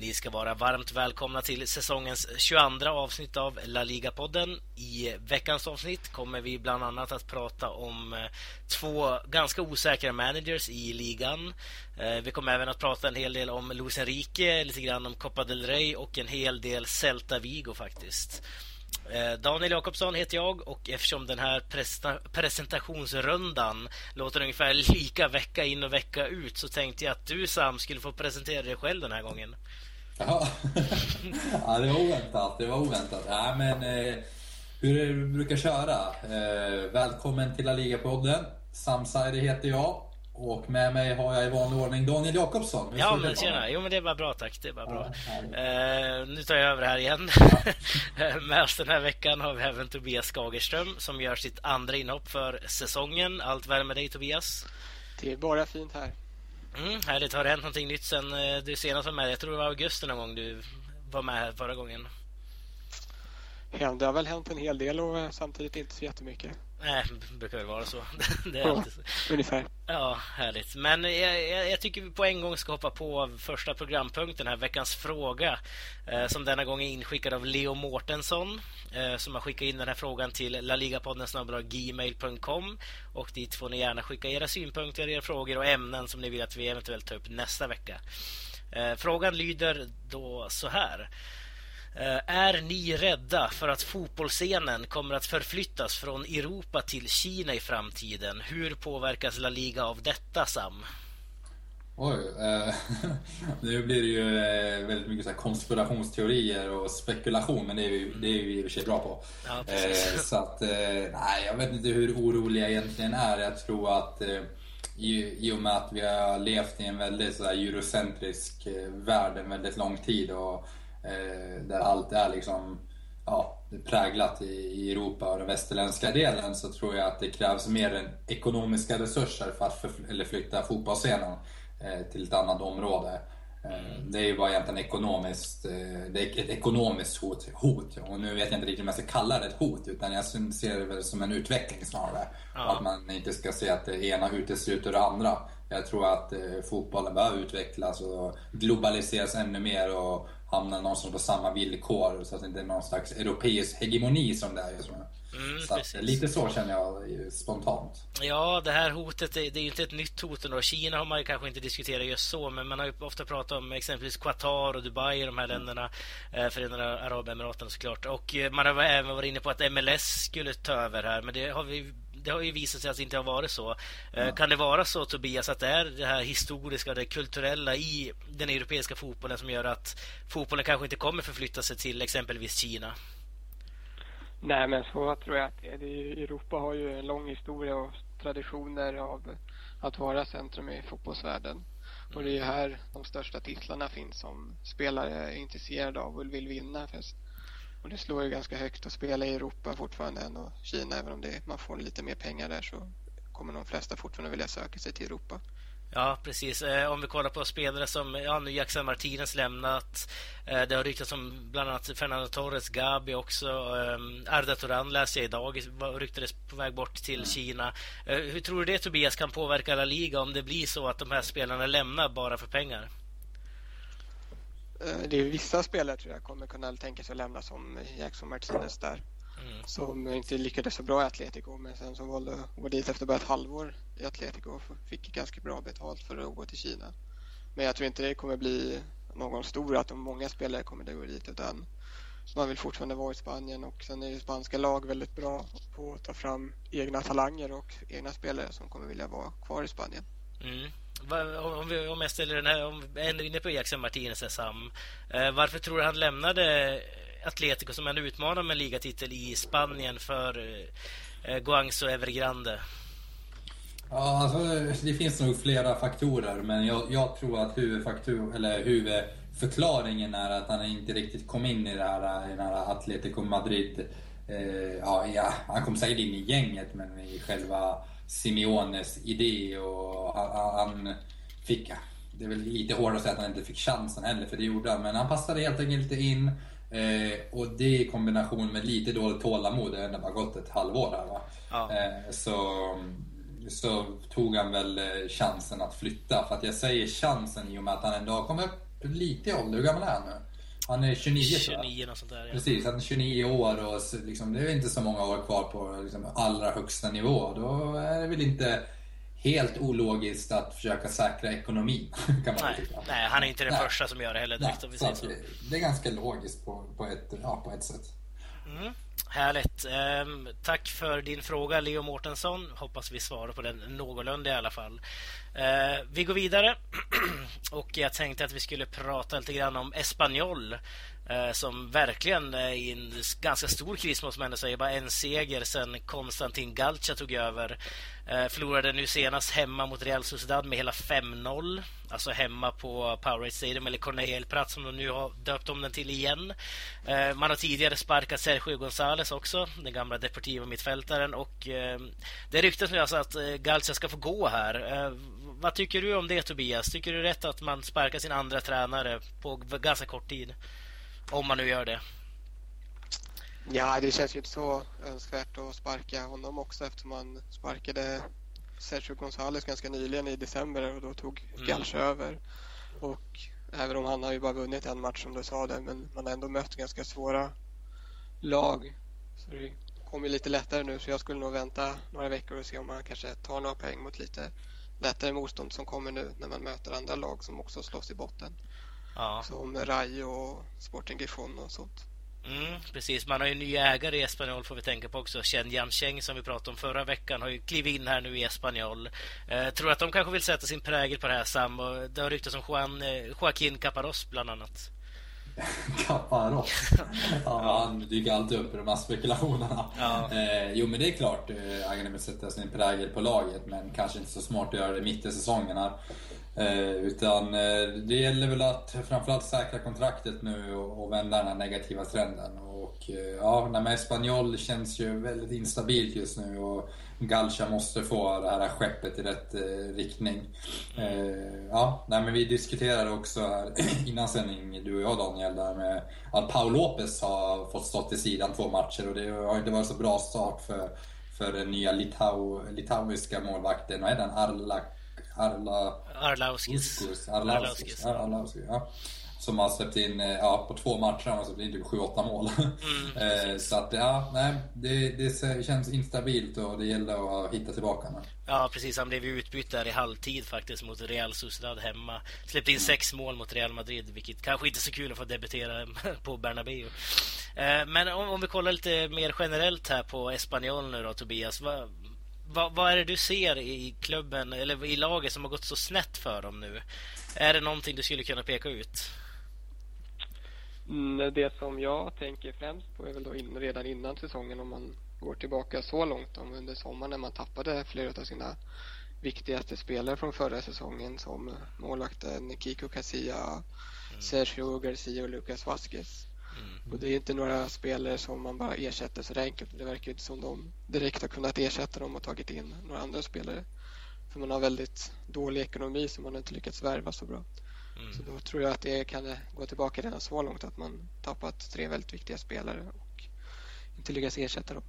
Ni ska vara varmt välkomna till säsongens 22 avsnitt av La Liga-podden. I veckans avsnitt kommer vi bland annat att prata om eh, två ganska osäkra managers i ligan. Eh, vi kommer även att prata en hel del om Luis Enrique, lite grann om Copa del Rey och en hel del Celta Vigo faktiskt. Eh, Daniel Jakobsson heter jag och eftersom den här presentationsrundan låter ungefär lika vecka in och vecka ut så tänkte jag att du Sam skulle få presentera dig själv den här gången. Ja, ja det var oväntat. Det var oväntat. Ja, men, eh, hur du brukar köra. Eh, välkommen till La Liga-podden. Sam Saidi heter jag. Och med mig har jag i vanlig ordning Daniel Jakobsson. Ja, men tjena. Jo, men det var bra tack. Det var bra. uh, nu tar jag över här igen. Ja. med oss den här veckan har vi även Tobias Skagerström som gör sitt andra inhopp för säsongen. Allt väl med dig Tobias? Det är bara fint här. Mm, härligt. Har det hänt någonting nytt sen eh, du senast var med? Jag tror det var augusti någon gång du var med här förra gången. Det har väl hänt en hel del och eh, samtidigt inte så jättemycket. Nej, det brukar väl vara så. det är ja, alltid så. Ungefär. Ja, härligt. Men jag, jag, jag, tycker vi på en gång ska hoppa på första programpunkten här, veckans fråga. Eh, som denna gång är inskickad av Leo Mårtensson. Eh, som har skickat in den här frågan till laligapodden gmail.com. Och dit får ni gärna skicka era synpunkter, era frågor och ämnen som ni vill att vi eventuellt tar upp nästa vecka. Eh, frågan lyder då så här. Eh, är ni rädda för att fotbollsscenen kommer att förflyttas från Europa till Kina i framtiden? Hur påverkas La Liga av detta, Sam? Oj, eh, nu blir det ju eh, väldigt mycket så konspirationsteorier och spekulation, men det är vi, det är vi i och för sig bra på. Ja, eh, så att, eh, nej, jag vet inte hur orolig jag egentligen är. Jag tror att eh, i, i och med att vi har levt i en väldigt så eurocentrisk värld en väldigt lång tid och Eh, där allt är liksom ja, präglat i Europa och den västerländska delen så tror jag att det krävs mer än ekonomiska resurser för att flytta fotbollsscenen eh, till ett annat område. Eh, det är ju bara egentligen ekonomiskt, det är ett ekonomiskt hot, hot. Och nu vet jag inte riktigt om jag ska kalla det ett hot utan jag ser det väl som en utveckling snarare. Ja. Att man inte ska se att det ena utesluter det andra. Jag tror att fotbollen behöver utvecklas och globaliseras ännu mer och hamnar någonstans på samma villkor så att det inte är någon slags europeisk hegemoni som det är just nu. Mm, så att, lite så känner jag spontant. Ja, det här hotet det, det är ju inte ett nytt hot ändå. Kina har man ju kanske inte diskuterat just så, men man har ju ofta pratat om exempelvis Qatar och Dubai, de här länderna, eh, Förenade Arabemiraten såklart. Och eh, man har även varit inne på att MLS skulle ta över här, men det har vi det har ju visat sig att det inte har varit så. Eh, ja. Kan det vara så, Tobias, att det är det här historiska, det kulturella i den europeiska fotbollen som gör att fotbollen kanske inte kommer förflytta sig till exempelvis Kina? Nej, men så tror jag att det är. Europa har ju en lång historia och traditioner av att vara centrum i fotbollsvärlden. Och det är här de största titlarna finns som spelare är intresserade av och vill vinna. Och det slår ju ganska högt att spela i Europa fortfarande än och Kina. Även om det, man får lite mer pengar där så kommer de flesta fortfarande vilja söka sig till Europa. Ja, precis. Eh, om vi kollar på spelare som ja, nu Jackson Martinez lämnat. Eh, det har ryktats om bland annat Fernando Torres, Gabi också. Eh, Arda Turan läste jag idag, ryktades på väg bort till mm. Kina. Hur tror du det Tobias kan påverka La Liga om det blir så att de här spelarna lämnar bara för pengar? Eh, det är vissa spelare tror jag kommer kunna tänka sig att lämna som Jackson Martinez där. Mm. Som inte lyckades så bra i Atletico men sen som valde att gå dit efter bara ett halvår i Atletico och fick ganska bra betalt för att gå till Kina. Men jag tror inte det kommer bli någon stor att många spelare kommer att gå dit utan man vill fortfarande vara i Spanien och sen är ju spanska lag väldigt bra på att ta fram egna talanger och egna spelare som kommer vilja vara kvar i Spanien. Mm. Om, vi, om jag ställer den här, om jag är inne på Jackson Martinez Sam. Eh, varför tror du han lämnade Atletico som ändå utmanar med ligatitel i Spanien för eh, eh, Guangzhou Evergrande? Ja, alltså, det finns nog flera faktorer, men jag, jag tror att huvudfaktor, eller huvudförklaringen är att han inte riktigt kom in i det här, i det här Atletico Madrid. Eh, ja, ja, han kom säkert in i gänget, men i själva Simeones idé och han fick, det är väl lite hårt att säga att han inte fick chansen heller, för det gjorde han. Men han passade helt enkelt inte in. Eh, och det i kombination med lite dåligt tålamod, det har bara gått ett halvår här va. Ja. Eh, så, så tog han väl eh, chansen att flytta. För att jag säger chansen i och med att han ändå har kommit lite i ålder. Hur gammal är han nu? Han är 29 29 något sånt där, ja. Precis, han är 29 år och liksom, det är inte så många år kvar på liksom, allra högsta nivå. Då är det väl inte helt ologiskt att försöka säkra ekonomin. Kan man nej, nej, han är inte den Nej. första som gör det heller. Direkt, Nej, så det är ganska logiskt på, på, ett, ja, på ett sätt. Mm. Härligt. Um, tack för din fråga, Leo Mårtensson. Hoppas vi svarar på den någorlunda i alla fall. Uh, vi går vidare. och jag tänkte att vi skulle prata lite grann om Espanyol. Eh, som verkligen är i en ganska stor kris måste man säga. Bara en seger sen Konstantin Galcha tog över. Eh, förlorade nu senast hemma mot Real Sociedad med hela 5-0. Alltså hemma på Powerade Stadium, eller Cornell Prat som de nu har döpt om den till igen. Man har tidigare sparkat Sergio González också, den gamla deportiva mittfältaren. Och det ryktas nu alltså att Galcia ska få gå här. Vad tycker du om det Tobias? Tycker du det är rätt att man sparkar sin andra tränare på ganska kort tid? Om man nu gör det. Ja, det känns ju inte så önskvärt att sparka honom också eftersom man sparkade Sergio González ganska nyligen i december och då tog Galch mm. över. Och även om han har ju bara vunnit en match som du sa där, men man har ändå mött ganska svåra lag. Så det kommer lite lättare nu så jag skulle nog vänta några veckor och se om man kanske tar några poäng mot lite lättare motstånd som kommer nu när man möter andra lag som också slåss i botten. Ja. Som Rayo och Sporting Gijón och sånt. Mm, precis, man har ju nya ägare i Espanyol får vi tänka på också. Chen Yancheng som vi pratade om förra veckan har ju klivit in här nu i Espanyol. Eh, tror att de kanske vill sätta sin prägel på det här Sam. Och det har ryktats om Juan, eh, Joaquin Caparros bland annat. Caparros? ja, han dyker alltid upp i de här spekulationerna. Ja. Eh, jo men det är klart, eh, ägarna vill sätta sin prägel på laget men kanske inte så smart att göra det mitt i säsongen här. Eh, utan eh, det gäller väl att framförallt säkra kontraktet nu och, och vända den här negativa trenden. Och eh, ja, med Espanyol känns ju väldigt instabilt just nu och Galcha måste få det här skeppet i rätt eh, riktning. Eh, ja, nej, men vi diskuterade också här innan sändning, du och jag Daniel, där med att Paul Lopez har fått stå till sidan två matcher och det har inte varit så bra start för, för den nya Litau, litauiska målvakten, vad är den? Arlak Arla... Arlauskis. Arlauskis. Arlauskis. Arlauskis. Ja. Som har släppt in, eh, ja, på två matcher har han släppt in typ 7-8 mål. Mm, eh, så att, ja, nej, det, det känns instabilt och det gäller att hitta tillbaka nu. Ja, precis. Han blev ju utbytt där i halvtid faktiskt mot Real Sociedad hemma. Släppte in mm. sex mål mot Real Madrid, vilket kanske inte är så kul att få debutera på Bernabéu. Eh, men om vi kollar lite mer generellt här på Espanyol nu då, Tobias. Vad, vad, vad, är det du ser i klubben eller i laget som har gått så snett för dem nu? Är det någonting du skulle kunna peka ut? Mm, det som jag tänker främst på är väl då in, redan innan säsongen om man går tillbaka så långt om under sommaren när man tappade flera av sina viktigaste spelare från förra säsongen som målvakten Kiko Casilla, mm. Sergio Garcia och Lucas Vasquez. Mm. Och det är inte några spelare som man bara ersätter så enkelt. Det verkar inte som de direkt har kunnat ersätta dem och tagit in några andra spelare. För man har väldigt dålig ekonomi så man har inte lyckats värva så bra. Mm. Så då tror jag att det kan gå tillbaka redan så långt att man tappat tre väldigt viktiga spelare och inte lyckats ersätta dem.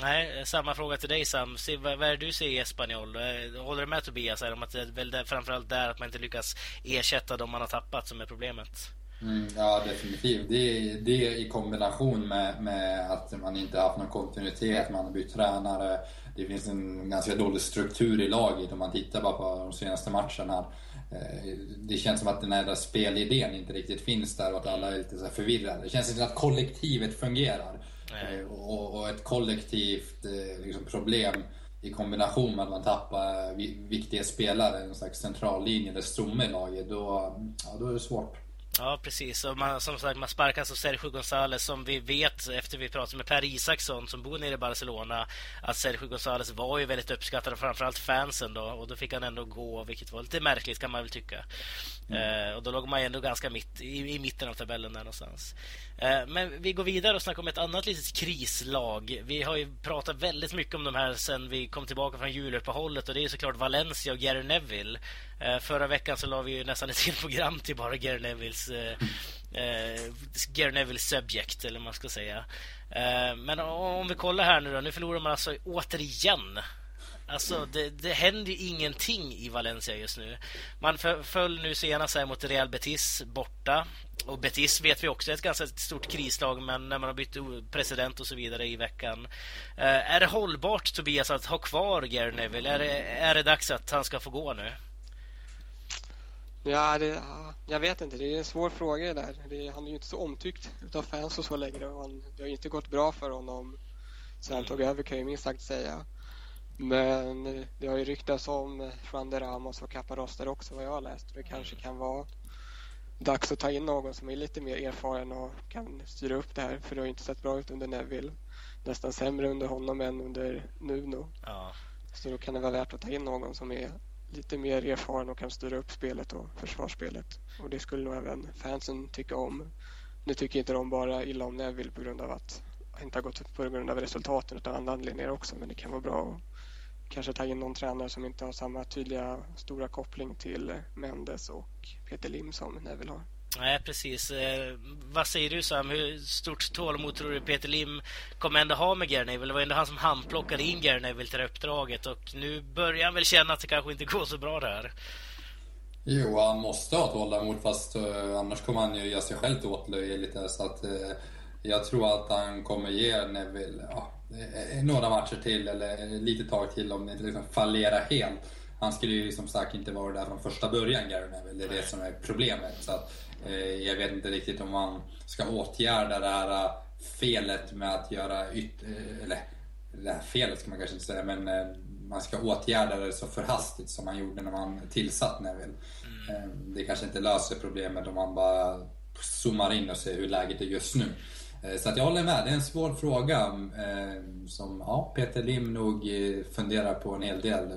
Nej, samma fråga till dig Sam. vad, är det du ser i Espanyol? Eh, håller du med Tobias här om att det är väl framförallt där att man inte lyckas ersätta de man har tappat som är problemet? Mm, ja, definitivt. Det, det i kombination med, med att man inte haft någon kontinuitet, man har bytt tränare. Det finns en ganska dålig struktur i laget om man tittar bara på de senaste matcherna. Eh, det känns som att den här spelidén inte riktigt finns där och att alla är lite så förvirrade. Det känns inte som att kollektivet fungerar. Mm. Och, och, ett kollektivt eh, liksom, problem i kombination med att man tappar viktiga spelare, en slags centrallinje eller stomme i laget, då, ja, då är det svårt. Ja, precis. Och man, som sagt, man sparkar alltså Sergio González som vi vet efter vi pratade med Per Isaksson som bor nere i Barcelona att Sergio González var ju väldigt uppskattad framförallt fansen då och då fick han ändå gå vilket var lite märkligt kan man väl tycka. Mm. Eh, och då låg man ändå ganska mitt, i, i mitten av tabellen där någonstans. Eh, men vi går vidare och snackar om ett annat litet krislag. Vi har ju pratat väldigt mycket om de här sen vi kom tillbaka från juluppehållet och det är såklart Valencia och Gary Neville. Eh, förra veckan så la vi ju nästan ett helt program till bara Gary Nevilles, eh, eh, Gary Nevilles subject, eller vad man ska säga. Eh, men om vi kollar här nu då. Nu förlorar man alltså återigen Alltså, det, det händer ju ingenting i Valencia just nu. Man föll nu senast här mot Real Betis borta. Och Betis vet vi också är ett ganska stort krislag, men när man har bytt president och så vidare i veckan. Eh, är det hållbart, Tobias, att ha kvar Gary Neville? Är det, är det dags att han ska få gå nu? Ja, det, jag vet inte. Det är en svår fråga det där. Det, han är ju inte så omtyckt av fans och så längre. Han, det har inte gått bra för honom sen han tog över kan jag minst sagt säga. Men det har ju ryktats om Juan de Ramos och Caparoster också vad jag har läst. Det kanske kan vara dags att ta in någon som är lite mer erfaren och kan styra upp det här. För det har ju inte sett bra ut under Neville. Nästan sämre under honom än under Nuno. Ja. Så då kan det vara värt att ta in någon som är lite mer erfaren och kan styra upp spelet och försvarsspelet. Och det skulle nog även fansen tycka om. Nu tycker inte de bara illa om Neville på grund av att inte har gått på grund av resultaten utan andra anledningar också. Men det kan vara bra att kanske ta in någon tränare som inte har samma tydliga stora koppling till Mendes och Peter Lim som Neville har. Nej, precis. Eh, vad säger du Sam? Hur stort tålamod tror du Peter Lim kommer ändå ha med Gary Neville? Det var ändå han som handplockade in Gary Neville till det uppdraget och nu börjar han väl känna att det kanske inte går så bra där. Jo, han måste ha tålamod fast uh, annars kommer han ju göra sig själv till åtlöje lite så att uh, jag tror att han kommer ge Neville ja, eh, några matcher till eller lite tag till om det inte liksom fallerar helt. Han skulle ju som sagt inte vara där från första början, Gary Neville. Det är det som är problemet. Så att, eh, jag vet inte riktigt om man ska åtgärda det här eh, felet med att göra yt... Eh, eller, det här felet ska man kanske inte säga, men eh, man ska åtgärda det så förhastigt som man gjorde när man tillsatt Neville. Mm. Det kanske inte löser problemet om man bara zoomar in och ser hur läget är just nu. Eh, så att jag håller med, det är en svår fråga eh, som ja, Peter Lim nog eh, funderar på en hel del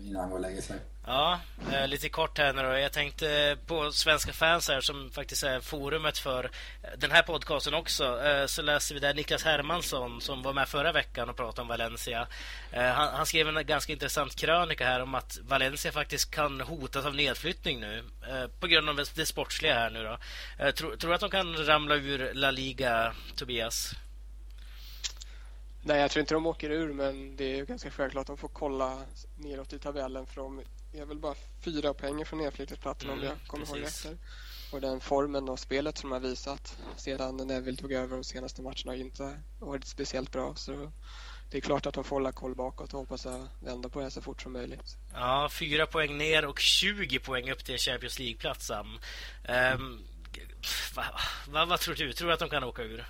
innan han går och lägger sig. Ja, eh, lite kort här nu då. Jag tänkte på Svenska fans här som faktiskt är forumet för den här podcasten också. Eh, så läser vi där Niklas Hermansson som var med förra veckan och pratade om Valencia. Eh, han, han, skrev en ganska intressant krönika här om att Valencia faktiskt kan hotas av nedflyttning nu på grund av det sportsliga här nu då. Tror, tror du att de kan ramla ur La Liga, Tobias? Nej, jag tror inte de åker ur, men det är ganska självklart att de får kolla neråt i tabellen för de är väl bara fyra poäng från nedflyttningsplatsen mm, om jag kommer ihåg rätt. Och den formen och spelet som de har visat sedan Neville tog över de senaste matcherna har inte varit speciellt bra. Så det är klart att de får hålla koll bakåt och hoppas vända på det så fort som möjligt. Ja, fyra poäng ner och 20 poäng upp till Champions League-plats, um, vad, vad, vad tror du? Tror du att de kan åka ur?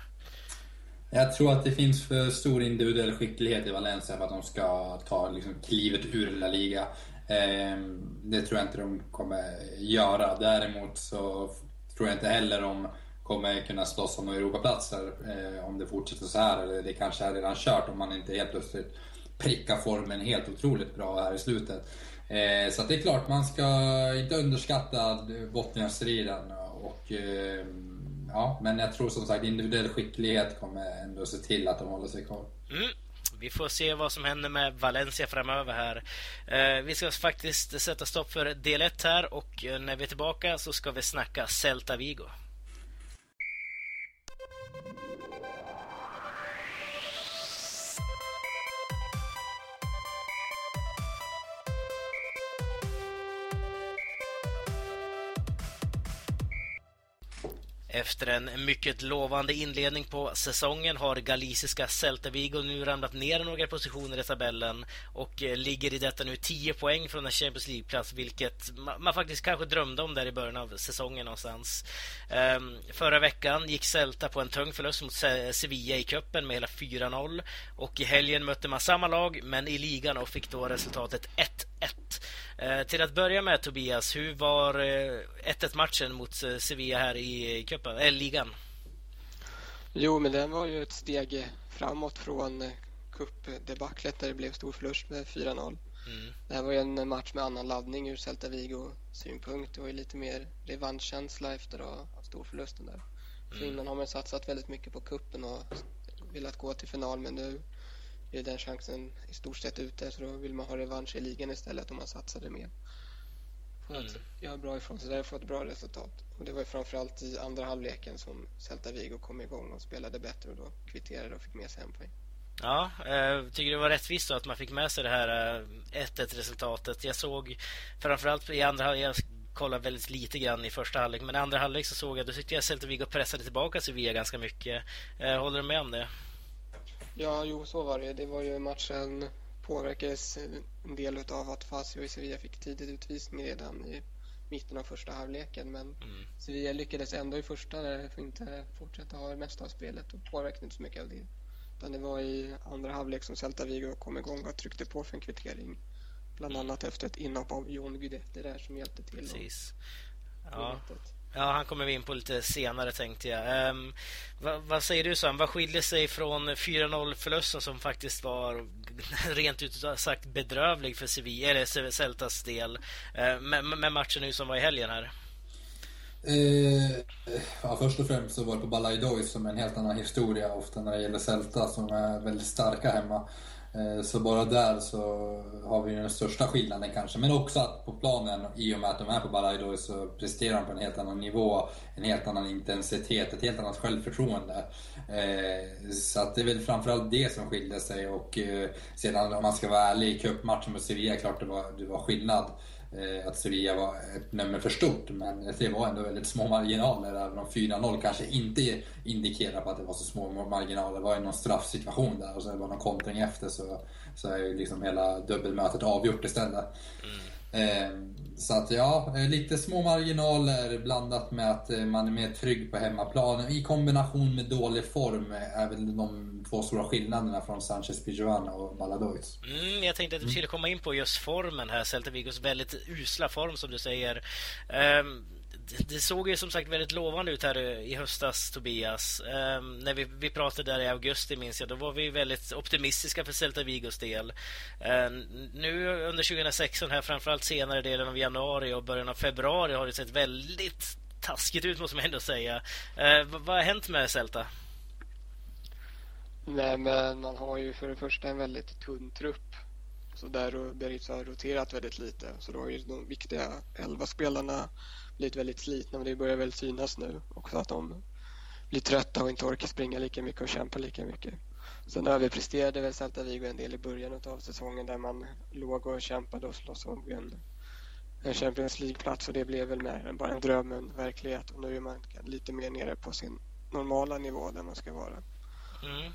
Jag tror att det finns för stor individuell skicklighet i Valencia för att de ska ta liksom, klivet ur La Liga. Ehm, det tror jag inte de kommer göra. Däremot så tror jag inte heller de kommer kunna slåss om Europaplatser eh, om det fortsätter så här. Eller det kanske är redan kört om man inte helt plötsligt prickar formen helt otroligt bra här i slutet. Eh, så det är klart, man ska inte underskatta Botniastriden. Och, ehm, ja, men jag tror som sagt individuell skicklighet kommer ändå se till att de håller sig kvar. Mm. Vi får se vad som händer med Valencia framöver här. Eh, vi ska faktiskt sätta stopp för del 1 här och eh, när vi är tillbaka så ska vi snacka Celta Vigo. Efter en mycket lovande inledning på säsongen har galiciska Celta Vigo nu ramlat ner några positioner i tabellen och eh, ligger i detta nu 10 poäng från en Champions League-plats vilket man faktiskt kanske drömde om där i början av säsongen någonstans. Ehm, förra veckan gick Celta på en tung förlust mot Sevilla i cupen med hela 4-0 och i helgen mötte man samma lag men i ligan och fick då resultatet 1-1. Eh, till att börja med Tobias, hur var eh, 1-1 matchen mot eh, Sevilla här i cupen, eller ligan? Jo, men den var ju ett steg framåt från cupdebaclet där det blev stor förlust med 4-0. Mm. Det här var ju en match med annan laddning ur Celta Vigo synpunkt och lite mer revanschkänsla efter storförlusten där. Mm. För innan har man satsat väldigt mycket på kuppen och velat gå till final men nu är den chansen i stort sett ute så då vill man ha revansch i ligan istället om man satsade mer. För att mm. göra bra ifrån sig och få ett bra resultat. Och det var framförallt i andra halvleken som Celta Vigo kom igång och spelade bättre och då kvitterade och fick med sig en poäng. Ja, jag tycker det var rättvist då att man fick med sig det här 1-1 resultatet. Jag såg framförallt i andra halvlek, jag kollade väldigt lite grann i första halvlek, men i andra halvlek så såg jag, då tyckte jag Celta Vigo pressade tillbaka Sevilla ganska mycket. Håller du med om det? Ja, jo, så var det. Det var ju matchen påverkades en del av att Fazio i Sevilla fick tidigt utvisning redan i mitten av första halvleken. Men mm. Sevilla lyckades ändå i första där för inte fortsätta ha det mesta av spelet och påverkade inte så mycket av det. Utan det var i andra halvlek som Celta Vigo kom igång och tryckte på för en kvittering. Bland mm. annat efter ett inhopp av Jon Guidetti där som hjälpte till. Precis. Ja. Ja, han kommer vi in på lite senare tänkte jag. Um, vad, vad, säger du Sam? Vad skiljer sig från 4-0 förlusten som faktiskt var rent ut sagt bedrövlig för Sevilla, eller Celtas del uh, med, med, matchen nu som var i helgen här? Uh, ja, först och främst så var det på Balaidois som är en helt annan historia ofta när det gäller Celta som är väldigt starka hemma. Eh, så bara där så har vi den största skillnaden kanske. Men också att på planen, i och med att de är på Balaido, så presterar de på en helt annan nivå, en helt annan intensitet, ett helt annat självförtroende. Eh, så att det är väl framförallt det som skiljer sig. Och eh, sedan om man ska vara ärlig, i cupmatchen mot Sevilla, klart det var, det var skillnad. Eh, att Sevilla var ett nummer för stort. Men det var ändå väldigt små marginaler. Även om 4-0 kanske inte indikerar på att det var så små marginaler. Det var ju någon straffsituation där och så var det någon kontring efter så, så är ju liksom hela dubbelmötet avgjort istället. Mm. Ehm, så att ja, eh, lite små marginaler blandat med att eh, man är mer trygg på hemmaplan i kombination med dålig form är väl de två stora skillnaderna från Sanchez Pijuan och Valadois. Mm, jag tänkte att vi skulle komma in på just formen här, Celta Vigos väldigt usla form som du säger. Um det såg ju som sagt väldigt lovande ut här i höstas, Tobias. Um, när vi, vi pratade där i augusti, minns jag, då var vi väldigt optimistiska för Celta Vigos del. Um, nu under 2016, här framförallt senare delen av januari och början av februari har det sett väldigt taskigt ut, måste man ändå säga. Uh, vad har hänt med Celta? Nej, men man har ju för det första en väldigt tunn trupp. Så där har har roterat väldigt lite. Så då har ju de viktiga elva spelarna blivit väldigt slitna och det börjar väl synas nu också att de blir trötta och inte orkar springa lika mycket och kämpa lika mycket. Sen överpresterade väl Celta Vigo en del i början av säsongen där man låg och kämpade och slåss om en, en Champions League-plats och det blev väl mer än bara en dröm, en verklighet och nu är man lite mer nere på sin normala nivå där man ska vara. Mm.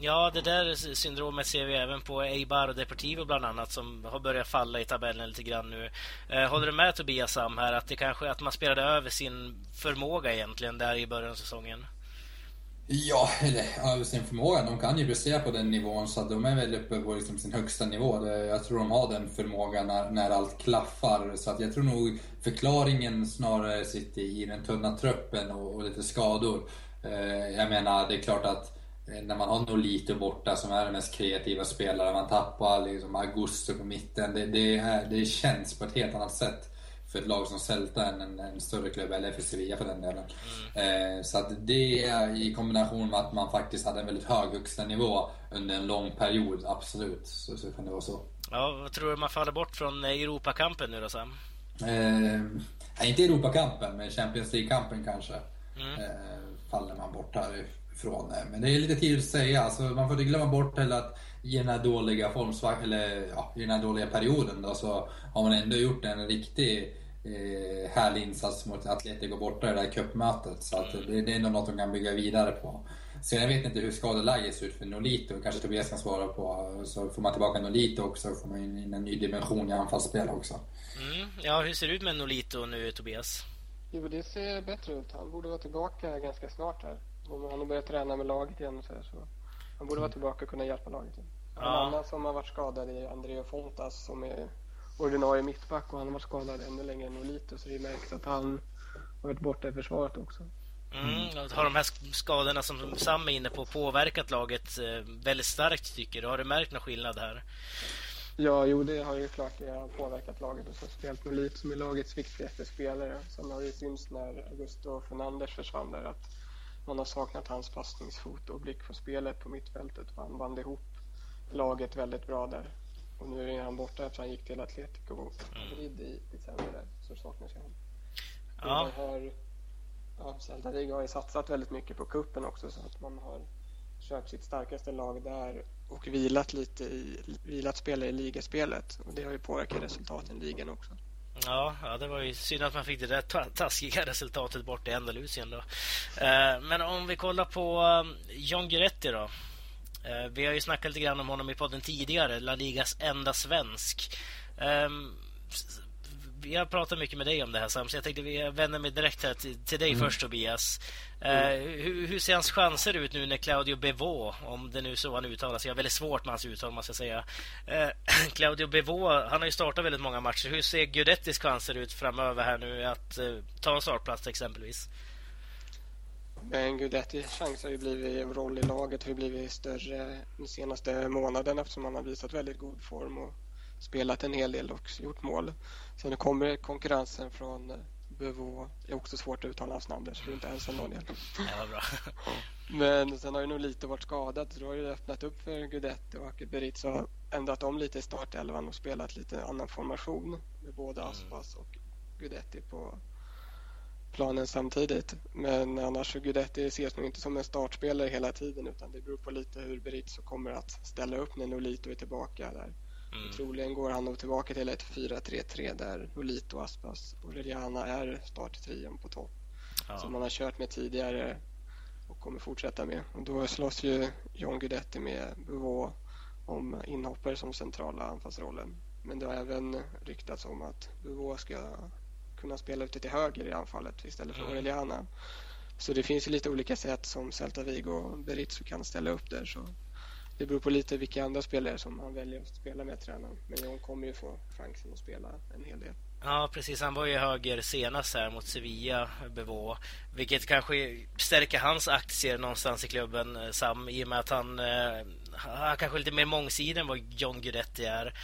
Ja, det där syndromet ser vi även på Eibar och Deportivo bland annat som har börjat falla i tabellen lite grann nu. Eh, håller du med Tobias Sam här att det kanske att man spelade över sin förmåga egentligen där i början av säsongen? Ja, eller över sin förmåga. De kan ju prestera på den nivån så de är väl uppe på liksom sin högsta nivå. Jag tror de har den förmågan när, när allt klaffar. Så att jag tror nog förklaringen snarare sitter i den tunna truppen och, och lite skador. Eh, jag menar, det är klart att när man har Nolito borta som är den mest kreativa spelaren, man tappar liksom Augusto på mitten. Det, det, är, det känns på ett helt annat sätt för ett lag som Celta än en, en större klubb, eller för Sevilla för den delen. Mm. Eh, så att det är i kombination med att man faktiskt hade en väldigt hög högsta nivå under en lång period, absolut, så, så kan det vara så. Ja, vad tror du man faller bort från Europakampen nu då Sam? Eh, inte Europakampen, men Champions League-kampen kanske. Mm. Eh, faller man bort här från det. Men det är lite tidigt att säga. Alltså, man får inte glömma bort heller att i den här dåliga formsvack eller ja, i den här dåliga perioden då, så har man ändå gjort en riktig eh, härlig insats mot Atletico borta i det där cupmötet. Så att det, det är nog något de kan bygga vidare på. Sen jag vet inte hur skadeläget ser ut för Nolito, kanske Tobias kan svara på. Så får man tillbaka Nolito också, får man in en ny dimension i anfallsspel också. Mm. Ja, hur ser det ut med Nolito nu, Tobias? Jo, det ser bättre ut. Han borde vara tillbaka ganska snart här. Han har börjat träna med laget igen så, så han borde vara tillbaka och kunna hjälpa laget igen. Ja. En annan som har varit skadad är Andreo Fontas som är ordinarie mittback och han har varit skadad ännu längre än Olito så det märks att han har varit borta i försvaret också. Mm, har de här skadorna som Sam är inne på påverkat laget eh, väldigt starkt tycker du? Har du märkt någon skillnad här? Ja, jo det har ju klart det har påverkat laget och så spelat Nolit som är lagets viktigaste spelare. Sen har det synts när Augusto Fernandes försvann där att man har saknat hans passningsfot och blick för spelet på mittfältet. Han band ihop laget väldigt bra där. Och nu är han borta efter han gick till Atletico Madrid i december där, så saknas han. Ja. Har, ja, Celta Vigo har ju satsat väldigt mycket på kuppen också så att man har kört sitt starkaste lag där och vilat lite i, vilat spelare i ligaspelet och det har ju påverkat resultaten i ligan också. Ja, ja, det var ju synd att man fick det där taskiga resultatet bort i Andalusien. Då. Eh, men om vi kollar på um, John Guidetti då. Eh, vi har ju snackat lite grann om honom i podden tidigare. La Ligas enda svensk. Ehm, vi har pratat mycket med dig om det här Sam, så jag tänkte vi vänder mig direkt här till, till dig mm. först Tobias. Mm. Uh, hur, hur, ser hans chanser ut nu när Claudio Bevo, om det nu är så han uttalar sig, jag har väldigt svårt med hans uttal måste jag säga. Uh, Claudio Bevo, han har ju startat väldigt många matcher. Hur ser Guidettis chanser ut framöver här nu att uh, ta en startplats exempelvis? Men Guidettis chans har ju blivit, roll i laget har ju blivit större den senaste månaden eftersom han har visat väldigt god form och spelat en hel del och gjort mål. Så nu kommer konkurrensen från Bevo. Det är också svårt att uttala hans namn där, så du är inte ensam Daniel. Ja, bra. Men sen har ju nog lite varit skadad så då har det öppnat upp för Gudetti och Beritz har ändrat om lite i startelvan och spelat lite annan formation med både mm. Aspas och Gudetti på planen samtidigt. Men annars så Gudetti ses nog inte som en startspelare hela tiden utan det beror på lite hur Berizzo kommer att ställa upp när Nolito är tillbaka där. Mm. Troligen går han nog tillbaka till ett 4-3-3 där Nolito, Aspas och Reliana är starttrion på topp. Ja. Som man har kört med tidigare och kommer fortsätta med. Och då slåss ju John Guidetti med Buvå om inhoppare som centrala anfallsrollen. Men det har även ryktats om att Buvå ska kunna spela ute till höger i anfallet istället för mm. Aureliana. Så det finns ju lite olika sätt som Celta Vigo och Berizzo kan ställa upp där. Så det beror på lite vilka andra spelare som han väljer att spela med tränaren. Men John kommer ju få chansen att spela en hel del. Ja, precis. Han var ju höger senast här mot Sevilla, Bevå. Vilket kanske stärker hans aktier någonstans i klubben, eh, Sam, i och med att han, eh, han kanske är lite mer mångsidig än vad John Guidetti är.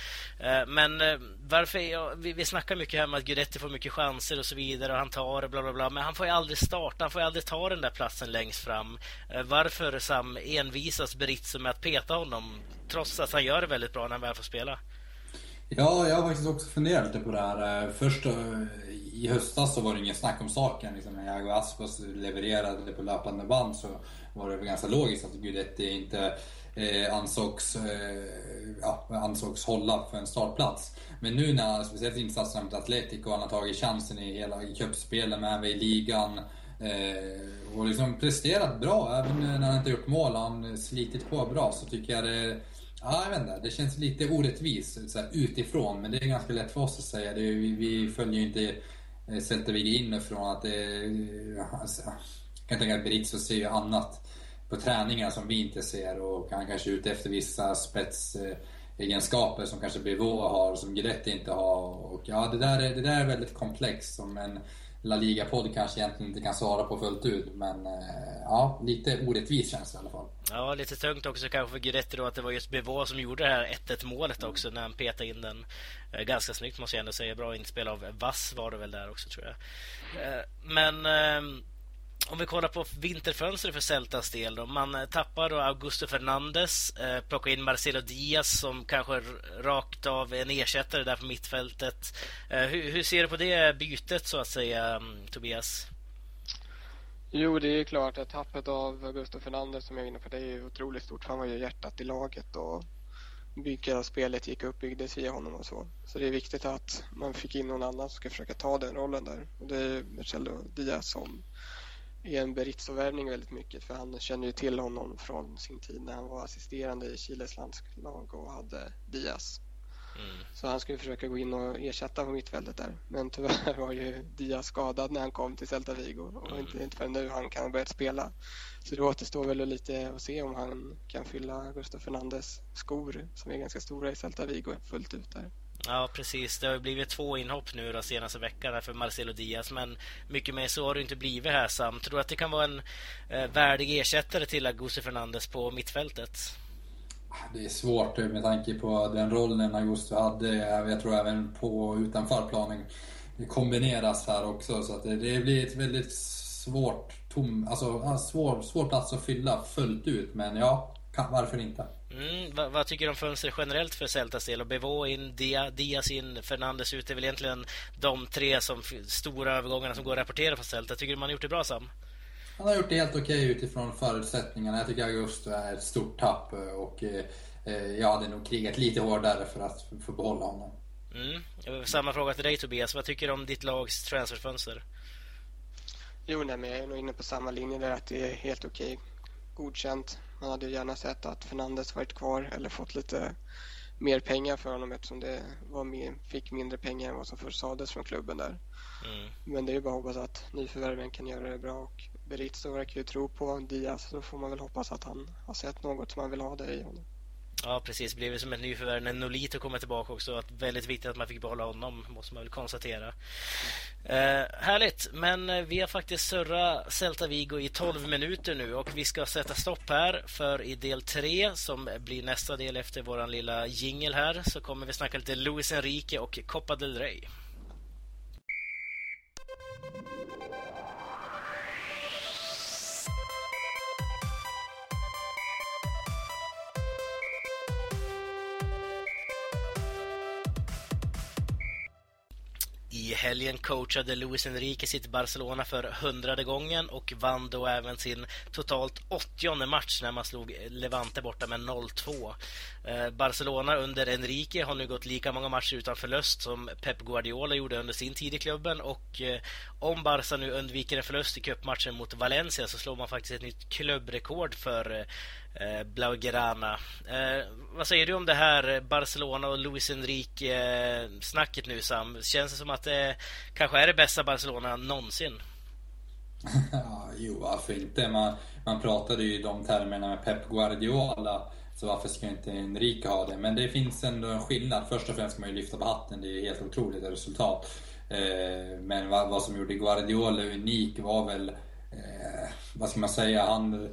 Eh, men varför... jag, vi, vi snackar mycket här om att Guidetti får mycket chanser och så vidare och han tar det, bla bla bla. Men han får ju aldrig starta, han får ju aldrig ta den där platsen längst fram. Varför, Sam, envisas Berizzo med att peta honom trots att han gör det väldigt bra när han väl får spela? Ja, jag har faktiskt också funderat lite på det här. Eh, först i höstas så var det ingen snack om saken. Liksom, när Jago Aspas levererade på löpande band så var det väl ganska logiskt att Guidetti inte eh, ansågs, eh, ja, ansågs hålla för en startplats. Men nu när han, speciellt insatserna mot Atletico, han har tagit chansen i hela cupspelet med i ligan. Eh, och liksom presterat bra, även när han inte gjort mål. Han slitit på bra så tycker jag det Ja, jag vet inte. Det känns lite orättvist så här, utifrån, men det är ganska lätt för oss att säga. Det, vi, vi följer ju inte eh, Celta Vigge inifrån. Att det, eh, alltså, jag kan tänka att Berizzo ser ju annat på träningar som vi inte ser och han kanske är ute efter vissa spetsegenskaper som kanske Bivoa har som Guidetti inte har. Och ja, det där, är, det där är väldigt komplext Men La Liga-podd kanske egentligen inte kan svara på fullt ut. Men eh, ja, lite orättvist känns det i alla fall. Ja, lite tungt också kanske för Guidetti då att det var just Bivå som gjorde det här 1-1 målet också när han petade in den. Eh, ganska snyggt måste jag ändå säga. Bra inspel av Vass var det väl där också tror jag. Eh, men ehm, om vi kollar på vinterfönstret för Celtas del. Då. Man eh, tappar då Augusto Fernandes, eh, plockar in Marcelo Diaz som kanske rakt av en ersättare där på mittfältet. Eh, hur, hur, ser du på det bytet så att säga, mm, Tobias? Jo, det är klart att tappet av Augusto Fernandes som jag är inne på, det är otroligt stort. Han var ju hjärtat i laget och bygga spelet gick upp byggdes via honom och så. Så det är viktigt att man fick in någon annan som ska försöka ta den rollen där. Och det är Marcelo Diaz som är en Berizzo-värvning väldigt mycket för han känner ju till honom från sin tid när han var assisterande i Chiles landslag och hade Diaz. Mm. Så han skulle försöka gå in och ersätta på mittfältet där. Men tyvärr var ju Diaz skadad när han kom till Celta Vigo och mm. inte, inte förrän nu han kan börja spela. Så det återstår väl lite att se om han kan fylla Gustaf Fernandes skor som är ganska stora i Celta Vigo fullt ut där. Ja, precis. Det har blivit två inhopp nu de senaste veckan för Marcelo Diaz. Men mycket mer så har det inte blivit här Sam. Tror du att det kan vara en eh, värdig ersättare till Agusti Fernandes på mittfältet? Det är svårt eh, med tanke på den rollen Augusto hade. Eh, jag tror även på utanför planen. Det kombineras här också så att det, det blir ett väldigt svårt tom, alltså svår, svår plats att fylla fullt ut. Men ja, varför inte? Mm, vad, vad, tycker du om fönstret generellt för Celtas del? Och Bevo in, Dia, Diaz in, Fernandes ut. Det är väl egentligen de tre som, stora övergångarna som går att rapportera för Celta. Tycker du man har gjort det bra, Sam? han har gjort det helt okej okay utifrån förutsättningarna. Jag tycker Augusto är ett stort tapp och jag hade nog krigat lite hårdare för att få behålla honom. Mm. Samma fråga till dig Tobias. Vad tycker du om ditt lags transferfönster? Jo, nej, men jag är nog inne på samma linje där att det är helt okej. Godkänt. Man hade ju gärna sett att Fernandes varit kvar eller fått lite mer pengar för honom eftersom det var mer, fick mindre pengar än vad som först sades från klubben där. Mm. Men det är ju bara att hoppas att nyförvärven kan göra det bra och Berizzo verkar ju tro på Diaz så får man väl hoppas att han har sett något som man vill ha där i honom. Ja, precis. Blev som ett nyförvärv när Nolito kommer tillbaka också. Att väldigt viktigt att man fick behålla honom, måste man väl konstatera. Eh, härligt, men eh, vi har faktiskt surrat Celta Vigo i 12 minuter nu och vi ska sätta stopp här för i del 3 som blir nästa del efter våran lilla jingel här så kommer vi snacka lite Luis Enrique och Copa del Rey. Helgen coachade Luis Enrique sitt Barcelona för hundrade gången och vann då även sin totalt åttionde match när man slog Levante borta med 0-2. Eh, Barcelona under Enrique har nu gått lika många matcher utan förlust som Pep Guardiola gjorde under sin tid i klubben och eh, om Barca nu undviker en förlust i cupmatchen mot Valencia så slår man faktiskt ett nytt klubbrekord för eh, eh, Blaugrana. Eh, vad säger du om det här eh, Barcelona och Luis Enrique-snacket eh, nu Sam? Känns det som att det kanske är det bästa Barcelona någonsin? ja, jo, varför inte? Man, man pratade ju i de termerna med Pep Guardiola. Så varför ska inte Enrique ha det? Men det finns ändå en skillnad. Först och främst ska man ju lyfta på hatten. Det är helt otroligt resultat. Eh, men vad, vad som gjorde Guardiola unik var väl, eh, vad ska man säga, han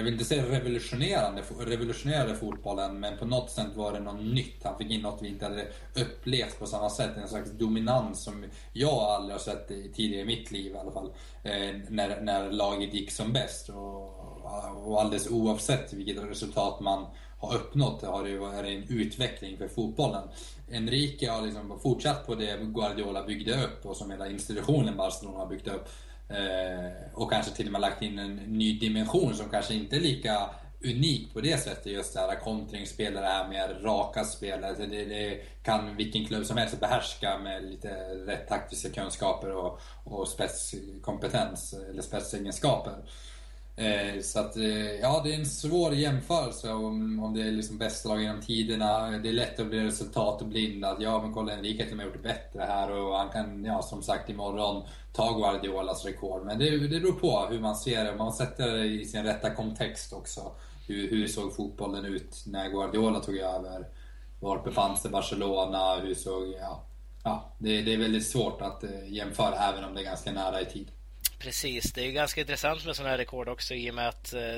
jag vill inte säga revolutionerande, revolutionerade fotbollen, men på något sätt var det något nytt. Han fick in något vi inte hade upplevt på samma sätt. En slags dominans som jag aldrig har sett tidigare i mitt liv i alla fall. Eh, när, när laget gick som bäst. Och, och alldeles oavsett vilket resultat man har uppnått har det varit en utveckling för fotbollen. Enrique har liksom fortsatt på det Guardiola byggde upp och som hela institutionen Barcelona har byggt upp. Eh, och kanske till och med lagt in en ny dimension som kanske inte är lika unik på det sättet. Just det här kontringsspel, det här mer raka spelet. Det, det, kan vilken klubb som helst behärska med lite rätt taktiska kunskaper och, och spetskompetens eller spetsegenskaper. Eh, så att, eh, ja, det är en svår jämförelse om, om det är liksom bästa lag genom tiderna. Det är lätt att bli resultatblind. Ja, men kolla Enrique har gjort det bättre här och han kan, ja, som sagt, imorgon ta Guardiolas rekord. Men det, det beror på hur man ser det. Man sätter det i sin rätta kontext också. Hur, hur såg fotbollen ut när Guardiola tog över? Var befann sig Barcelona? Hur såg... Ja, ja, det, det är väldigt svårt att eh, jämföra även om det är ganska nära i tid. Precis, det är ganska intressant med sådana här rekord också i och med att eh,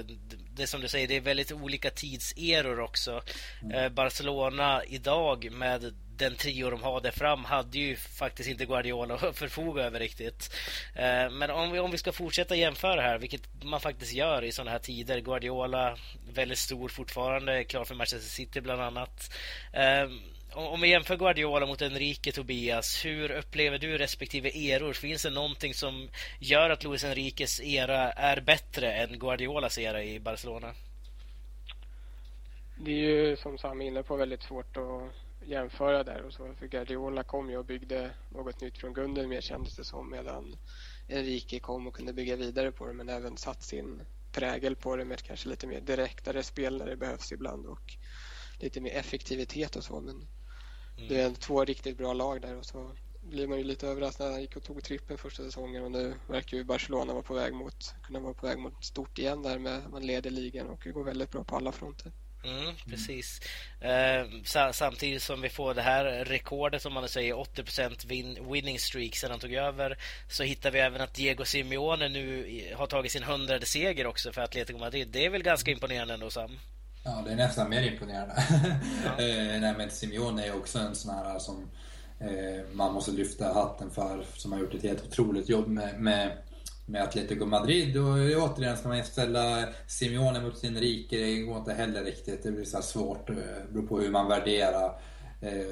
det som du säger, det är väldigt olika tidseror också. Mm. Eh, Barcelona idag med den trio de har där fram hade ju faktiskt inte Guardiola att förfoga över riktigt. Eh, men om vi, om vi ska fortsätta jämföra här, vilket man faktiskt gör i sådana här tider. Guardiola väldigt stor fortfarande, klar för Manchester City bland annat. Om vi jämför Guardiola mot Enrique Tobias, hur upplever du respektive eror? Finns det någonting som gör att Luis Enriques era är bättre än Guardiolas era i Barcelona? Det är ju som Sam är inne på väldigt svårt att jämföra där och så. För Guardiola kom ju och byggde något nytt från grunden mer kändes det som medan Enrique kom och kunde bygga vidare på det men även satt sin prägel på det med kanske lite mer direktare spel när det behövs ibland och lite mer effektivitet och så. Men Mm. Det är två riktigt bra lag där och så blir man ju lite överraskad när han gick och tog trippen första säsongen och nu verkar ju Barcelona vara på väg mot, kunna vara på väg mot stort igen där med man leder ligan och det går väldigt bra på alla fronter. Mm, precis. Eh, samtidigt som vi får det här rekordet, om man säger 80% win winning streak sedan han tog över, så hittar vi även att Diego Simeone nu har tagit sin hundrade seger också för Atletico Madrid. Det är väl ganska imponerande ändå, Sam? Ja, det är nästan mer imponerande. Ja. eh, nej, men Simeone är också en sån här som eh, man måste lyfta hatten för, som har gjort ett helt otroligt jobb med, med, med Atletico Madrid. Och återigen, ska man ställa Simeone mot Enrique, det går inte heller riktigt. Det blir så svårt, det eh, beror på hur man värderar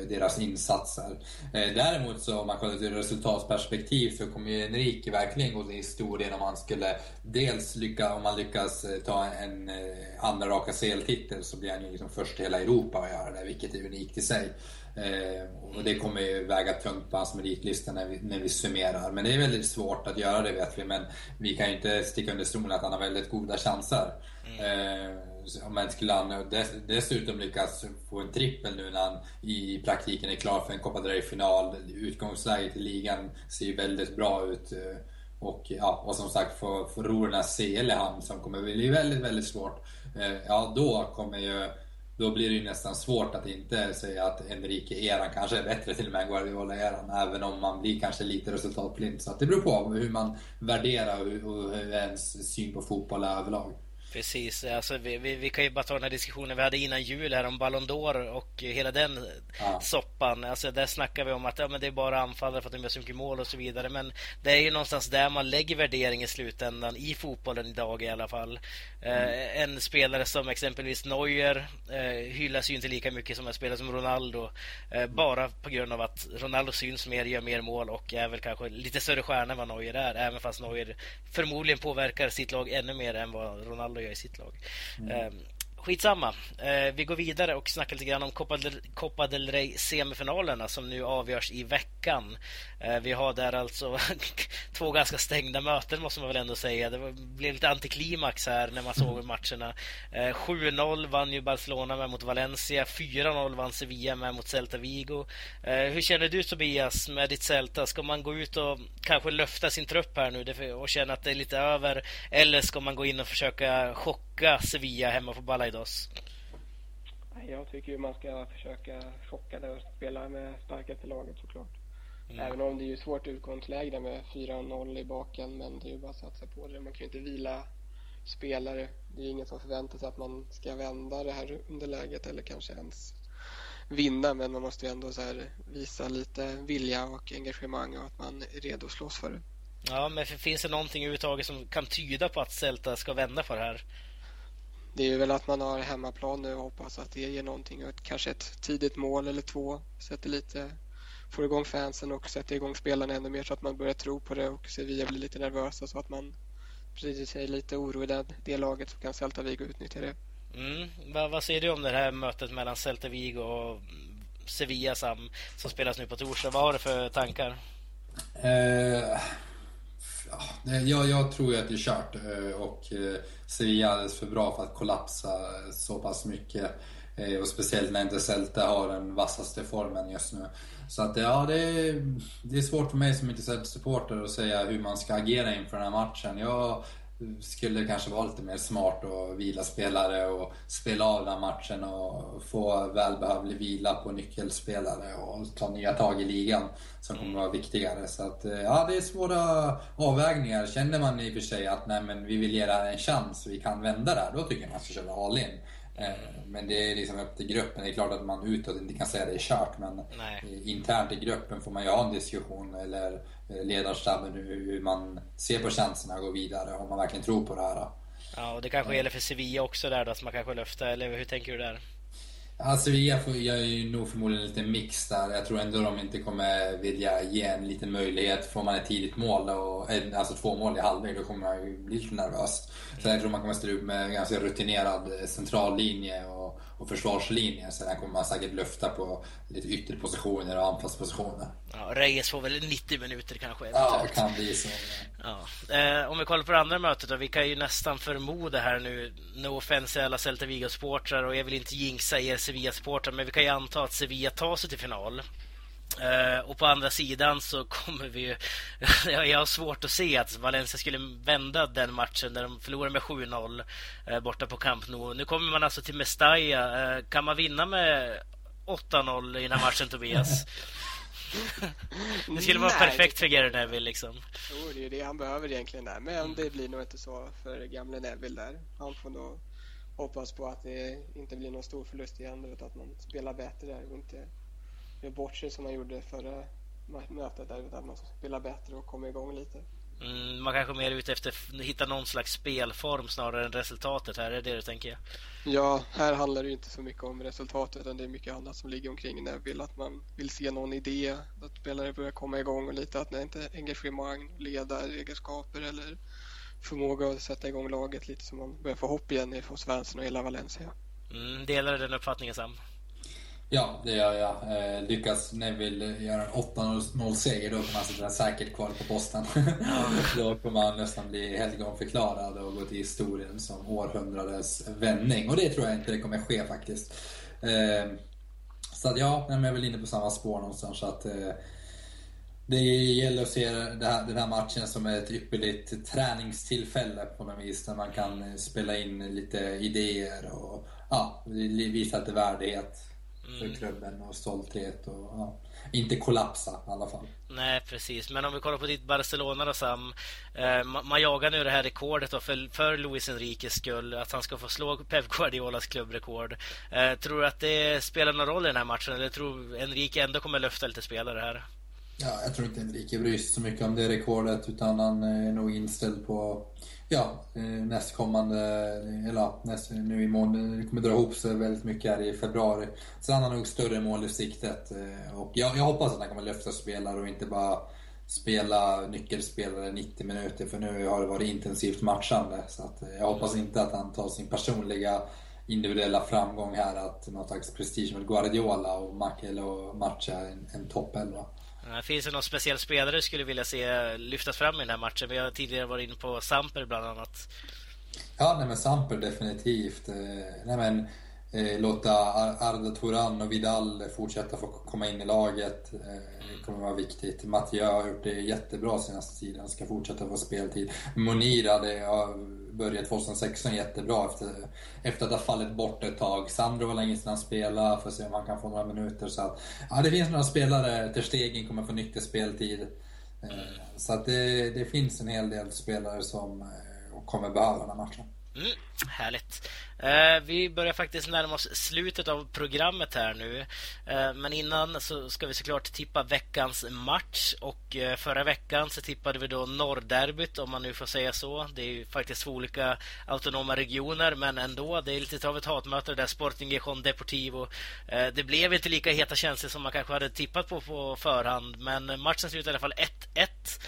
deras insatser. Däremot så om man kollar till resultatperspektiv så kommer ju Enrique verkligen gå till historien om han skulle dels lyckas, om man lyckas ta en andra raka CL-titel så blir han ju liksom först i hela Europa att göra det, vilket är unikt i sig. Eh, och det kommer ju väga tungt på hans meritlista när vi, när vi summerar. Men det är väldigt svårt att göra det vet vi. Men vi kan ju inte sticka under stolen att han har väldigt goda chanser. Mm. Om men skulle han dess, dessutom lyckas få en trippel nu när han i praktiken är klar för en Copa del final. Utgångsläget i ligan ser ju väldigt bra ut. Eh, och, ja, och som sagt för, för ro den här CL i hamn som kommer bli väldigt, väldigt svårt. Eh, ja, då kommer ju då blir det ju nästan svårt att inte säga att Enrique-eran kanske är bättre till och med än Guardiola-eran, även om man blir kanske lite resultatblind. Så det beror på hur man värderar och hur ens syn på fotboll är överlag. Precis, alltså vi, vi, vi, kan ju bara ta den här diskussionen vi hade innan jul här om Ballon d'Or och hela den ja. soppan. Alltså där snackar vi om att ja, men det är bara anfallare för att de gör så mycket mål och så vidare. Men det är ju någonstans där man lägger värdering i slutändan, i fotbollen idag i alla fall. Mm. Eh, en spelare som exempelvis Neuer eh, hyllas ju inte lika mycket som en spelare som Ronaldo. Eh, bara på grund av att Ronaldo syns mer, gör mer mål och är väl kanske lite större stjärna än vad Neuer är. Även fast Neuer förmodligen påverkar sitt lag ännu mer än vad Ronaldo gör i sitt lag. Mm. Skitsamma. Eh, vi går vidare och snackar lite grann om Copa del, Copa del Rey semifinalerna som nu avgörs i veckan. Eh, vi har där alltså två ganska stängda möten måste man väl ändå säga. Det blev lite antiklimax här när man såg mm. matcherna. Eh, 7-0 vann ju Barcelona med mot Valencia. 4-0 vann Sevilla med mot Celta Vigo. Eh, hur känner du Tobias med ditt Celta? Ska man gå ut och kanske löfta sin trupp här nu och känna att det är lite över? Eller ska man gå in och försöka chocka Sevilla hemma på Balaidos? Jag tycker man ska försöka chocka det och spela med starkaste laget såklart. Mm. Även om det är ju svårt utgångsläge med 4-0 i baken men det är ju bara att satsa på det. Man kan ju inte vila spelare. Det är ingen som förväntar sig att man ska vända det här underläget eller kanske ens vinna men man måste ju ändå visa lite vilja och engagemang och att man är redo att slåss för det. Ja, men finns det någonting överhuvudtaget som kan tyda på att Celta ska vända på det här? Det är ju väl att man har hemmaplan nu och hoppas att det ger någonting. Kanske ett tidigt mål eller två. Sätter lite, får igång fansen och sätter igång spelarna ännu mer så att man börjar tro på det och Sevilla blir lite nervösa så att man sprider sig lite oro i det, det laget så kan Celta Vigo utnyttja det. Mm. Vad, vad säger du om det här mötet mellan Celta Vigo och Sevilla som, som spelas nu på torsdag? Vad har du för tankar? Uh jag, jag tror ju att det är kört eh, och eh, Sevilla är alldeles för bra för att kollapsa så pass mycket. Eh, och speciellt när inte Celta har den vassaste formen just nu. Så att ja, det är, det är svårt för mig som inte supporter att säga hur man ska agera inför den här matchen. Jag skulle kanske vara lite mer smart och vila spelare och spela av den matchen och få välbehövlig vila på nyckelspelare och ta nya tag i ligan som kommer vara viktigare. Så att, eh, ja, det är svåra avvägningar. Känner man i och för sig att nej, men vi vill ge det här en chans vi kan vända det här, då tycker jag man ska köra all in. Eh, men det är liksom upp till gruppen. Det är klart att man utåt inte kan säga det är kört men Nej. internt i gruppen får man ju ha en diskussion eller eh, ledarstaben hur man ser på chanserna att gå vidare om man verkligen tror på det här. Ja, och det kanske gäller för Sevilla också där då, att man kanske löftar, eller hur tänker du där? Ja, Sevilla gör ju nog förmodligen lite mix där. Jag tror ändå de inte kommer vilja ge en liten möjlighet. Får man ett tidigt mål, och, alltså två mål i halvlek, då kommer man ju bli lite nervös. Så jag tror man kommer ställa upp med en ganska rutinerad centrallinje och, och försvarslinje. Sen kommer man säkert lufta på lite ytterpositioner och anfallspositioner. Ja, Reyes får väl 90 minuter kanske? Ja, det kan bli så. Ja. Eh, om vi kollar på det andra mötet då. Vi kan ju nästan förmoda här nu, no offense alla Celta Vigo-supportrar och jag vill inte jinxa er Sevilla-supportrar, men vi kan ju anta att Sevilla tar sig till final. Uh, och på andra sidan så kommer vi ju... jag har svårt att se att Valencia skulle vända den matchen där de förlorar med 7-0 uh, borta på Camp Nou. Nu kommer man alltså till Mestalla. Uh, kan man vinna med 8-0 i den här matchen, Tobias? det skulle vara Nej, perfekt för Gary Neville liksom. Jo, det är det han behöver egentligen där. Men mm. det blir nog inte så för gamle Neville där. Han får nog hoppas på att det inte blir någon stor förlust igen utan att man spelar bättre där och inte gör bort sig som man gjorde förra mötet där, man spelar bättre och kommer igång lite. Mm, man kanske är mer ute efter att hitta någon slags spelform snarare än resultatet här, är det du tänker? Ja, här handlar det ju inte så mycket om resultatet utan det är mycket annat som ligger omkring Neville. Att man vill se någon idé, att spelare börjar komma igång och lite att det inte är engagemang, ledaregenskaper eller förmåga att sätta igång laget lite så man börjar få hopp igen hos Svensson och hela Valencia. Mm, delar du den uppfattningen Sam? Ja, det gör jag. Eh, lyckas Neville göra en 8-0-seger, då kommer han sitta säkert kvar på posten. då kommer han nästan bli helgonförklarad och gå till historien som århundradets vändning. Och det tror jag inte det kommer ske faktiskt. Eh, så att ja, jag är väl inne på samma spår någonstans. Så att, eh, det gäller att se här, den här matchen som ett ypperligt träningstillfälle på något vis. Där man kan spela in lite idéer och ja, visa lite värdighet för mm. klubben och stolthet och ja, inte kollapsa i alla fall. Nej, precis. Men om vi kollar på ditt Barcelona då Sam. Eh, man jagar nu det här rekordet då för, för Luis Enriques skull, att han ska få slå Pep Guardiolas klubbrekord. Eh, tror du att det spelar någon roll i den här matchen eller tror Enrique ändå kommer löfta lite spelare här? Ja, jag tror inte Enrique bryr sig så mycket om det rekordet utan han är nog inställd på ja, eh, nästkommande, eller näst, nu i mån, eh, det kommer dra ihop sig väldigt mycket här i februari. Så han har nog större mål i siktet. Eh, och jag, jag hoppas att han kommer lyfta spelare och inte bara spela nyckelspelare 90 minuter för nu har det varit intensivt matchande. Så att jag hoppas inte att han tar sin personliga individuella framgång här, att någon slags prestige med Guardiola och matcha en, en toppelva. Eh, finns det någon speciell spelare du skulle vilja se lyftas fram i den här matchen? Vi har tidigare varit inne på Samper bland annat. Ja, nej men Samper definitivt. Eh, nej men, eh, Eh, låta Arda Turan och Vidal fortsätta få komma in i laget. Eh, det kommer vara viktigt. Mathieu har gjort det jättebra senaste tiden. Ska fortsätta få speltid. Monir hade börjat 2016 jättebra efter, efter att ha fallit bort ett tag. Sandro var länge sedan han spelade, får se om han kan få några minuter. Så att, ja, det finns några spelare, Ter Stegen kommer få nyttig speltid. Eh, så att det, det finns en hel del spelare som eh, kommer behöva den här matchen. Mm, härligt. Eh, vi börjar faktiskt närma oss slutet av programmet här nu. Eh, men innan så ska vi såklart tippa veckans match. Och eh, förra veckan så tippade vi då Norrderbyt, om man nu får säga så. Det är ju faktiskt två olika autonoma regioner, men ändå. Det är lite av ett hatmöte där, Sporting Gijon Deportivo. Eh, det blev inte lika heta känslor som man kanske hade tippat på på förhand, men matchen slutade i alla fall 1-1.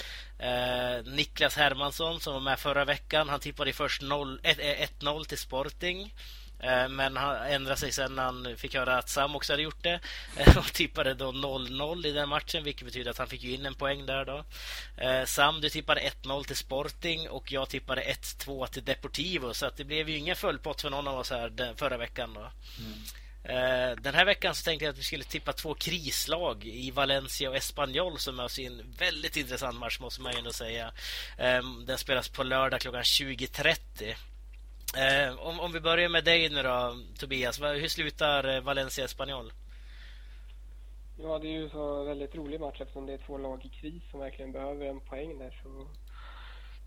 Niklas Hermansson som var med förra veckan, han tippade först 1-0 till Sporting. Eh, men han ändrade sig sen när han fick höra att Sam också hade gjort det eh, och tippade då 0-0 i den matchen vilket betyder att han fick in en poäng där då. Eh, Sam, du tippade 1-0 till Sporting och jag tippade 1-2 till Deportivo så att det blev ju ingen fullpott för någon av oss här förra veckan då. Mm. Eh, den här veckan så tänkte jag att vi skulle tippa två krislag i Valencia och Espanyol som i en väldigt intressant match måste man ju ändå säga. Ehm, den spelas på lördag klockan 20.30. Eh, om, om vi börjar med dig nu då, Tobias. Hur slutar eh, Valencia Espanyol? Ja, det är ju en väldigt rolig match eftersom det är två lag i kris som verkligen behöver en poäng där. Så...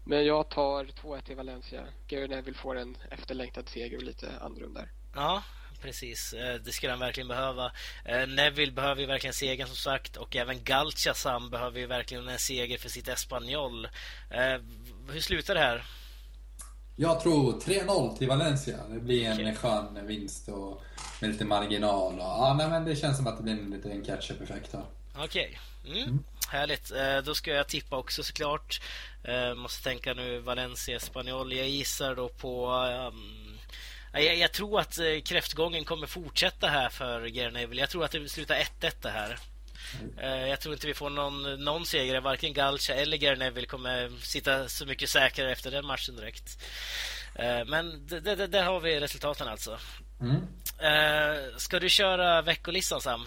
Men jag tar 2-1 till Valencia. Gary Neville får en efterlängtad seger och lite andrum där. Ja, precis. Eh, det skulle han verkligen behöva. Eh, Neville behöver ju verkligen segern som sagt och även Galchasam behöver ju verkligen en seger för sitt Espanyol. Eh, hur slutar det här? Jag tror 3-0 till Valencia. Det blir en okay. skön vinst och med lite marginal. Och, ja, nej, men det känns som att det blir en liten catch-up-effekt. Okej. Okay. Mm. Mm. Härligt. Då ska jag tippa också såklart. Måste tänka nu Valencia, Espanyol. Jag gissar då på um, jag, jag, tror att eh, kräftgången kommer fortsätta här för Gerneville. Jag tror att det slutar 1-1 det här. Mm. Jag tror inte vi får någon, någon seger. Varken Galcha eller Gerneville kommer sitta så mycket säkrare efter den matchen direkt. Eh, men där har vi resultaten alltså. Mm. Ska du köra veckolistan Sam?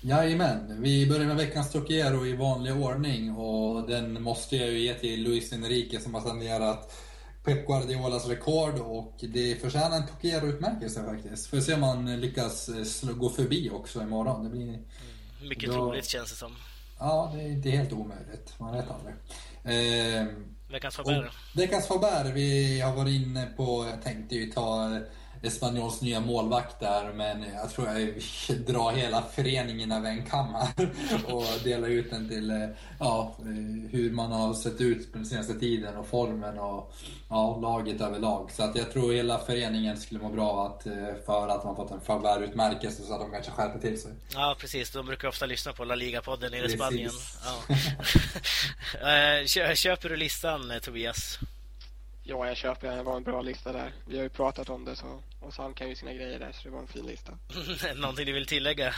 Jajamän. Vi börjar med veckans Trocchiero i vanlig ordning och den måste jag ju ge till Luis Enrique som har sanerat Pep Guardiolas rekord och det förtjänar en Tokyo-utmärkelse faktiskt. Får se om man lyckas eh, gå förbi också imorgon. Det blir... Mm, mycket då... troligt känns det som. Ja, det är inte helt omöjligt. Man vet aldrig. Eh, veckans Faber. Veckans Faber. Vi har varit inne på, jag tänkte ju ta Espanyols nya målvakt där, men jag tror jag drar hela föreningen över en kam här och delar ut den till eh, ja, hur man har sett ut på den senaste tiden och formen och ja, laget överlag. Så att jag tror hela föreningen skulle må bra att, för att man fått en Faber-utmärkelse så att de kanske skärper till sig. Ja, precis. De brukar ofta lyssna på La Liga-podden i Spanien. Ja. Köper du listan, Tobias? Ja, jag köper Det var en bra lista där. Vi har ju pratat om det så, och Sam kan ju sina grejer där, så det var en fin lista. Någonting du vill tillägga?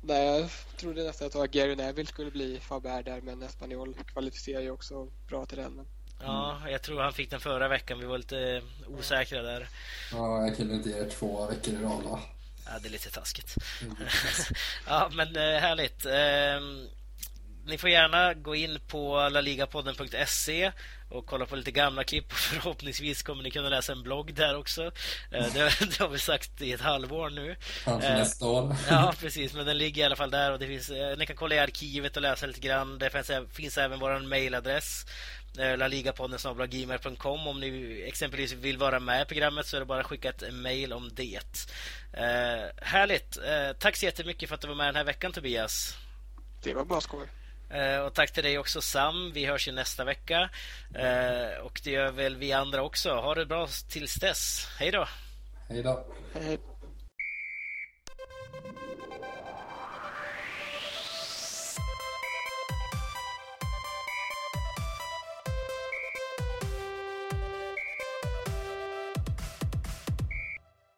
Nej, jag trodde nästan att Gary Neville skulle bli Faber där, men Espanyol kvalificerar ju också bra till den. Ja, jag tror han fick den förra veckan. Vi var lite osäkra där. Ja, jag kunde inte ge två veckor i rad Ja, det är lite taskigt. Mm. ja, men eh, härligt. Ni får gärna gå in på laligapodden.se och kolla på lite gamla klipp. Förhoppningsvis kommer ni kunna läsa en blogg där också. Eh, det, det har vi sagt i ett halvår nu. Kanske eh, nästa år. Ja, precis. Men den ligger i alla fall där. och det finns, eh, Ni kan kolla i arkivet och läsa lite grann. Det finns, finns även vår mejladress laligapodden.gmail.com Om ni exempelvis vill vara med i programmet så är det bara att skicka ett mejl om det. Eh, härligt! Eh, tack så jättemycket för att du var med den här veckan Tobias. Det var bara skoj. Eh, och tack till dig också Sam. Vi hörs ju nästa vecka. Eh, och det gör väl vi andra också. Ha det bra tills dess. Hej då! Hej då! Hej.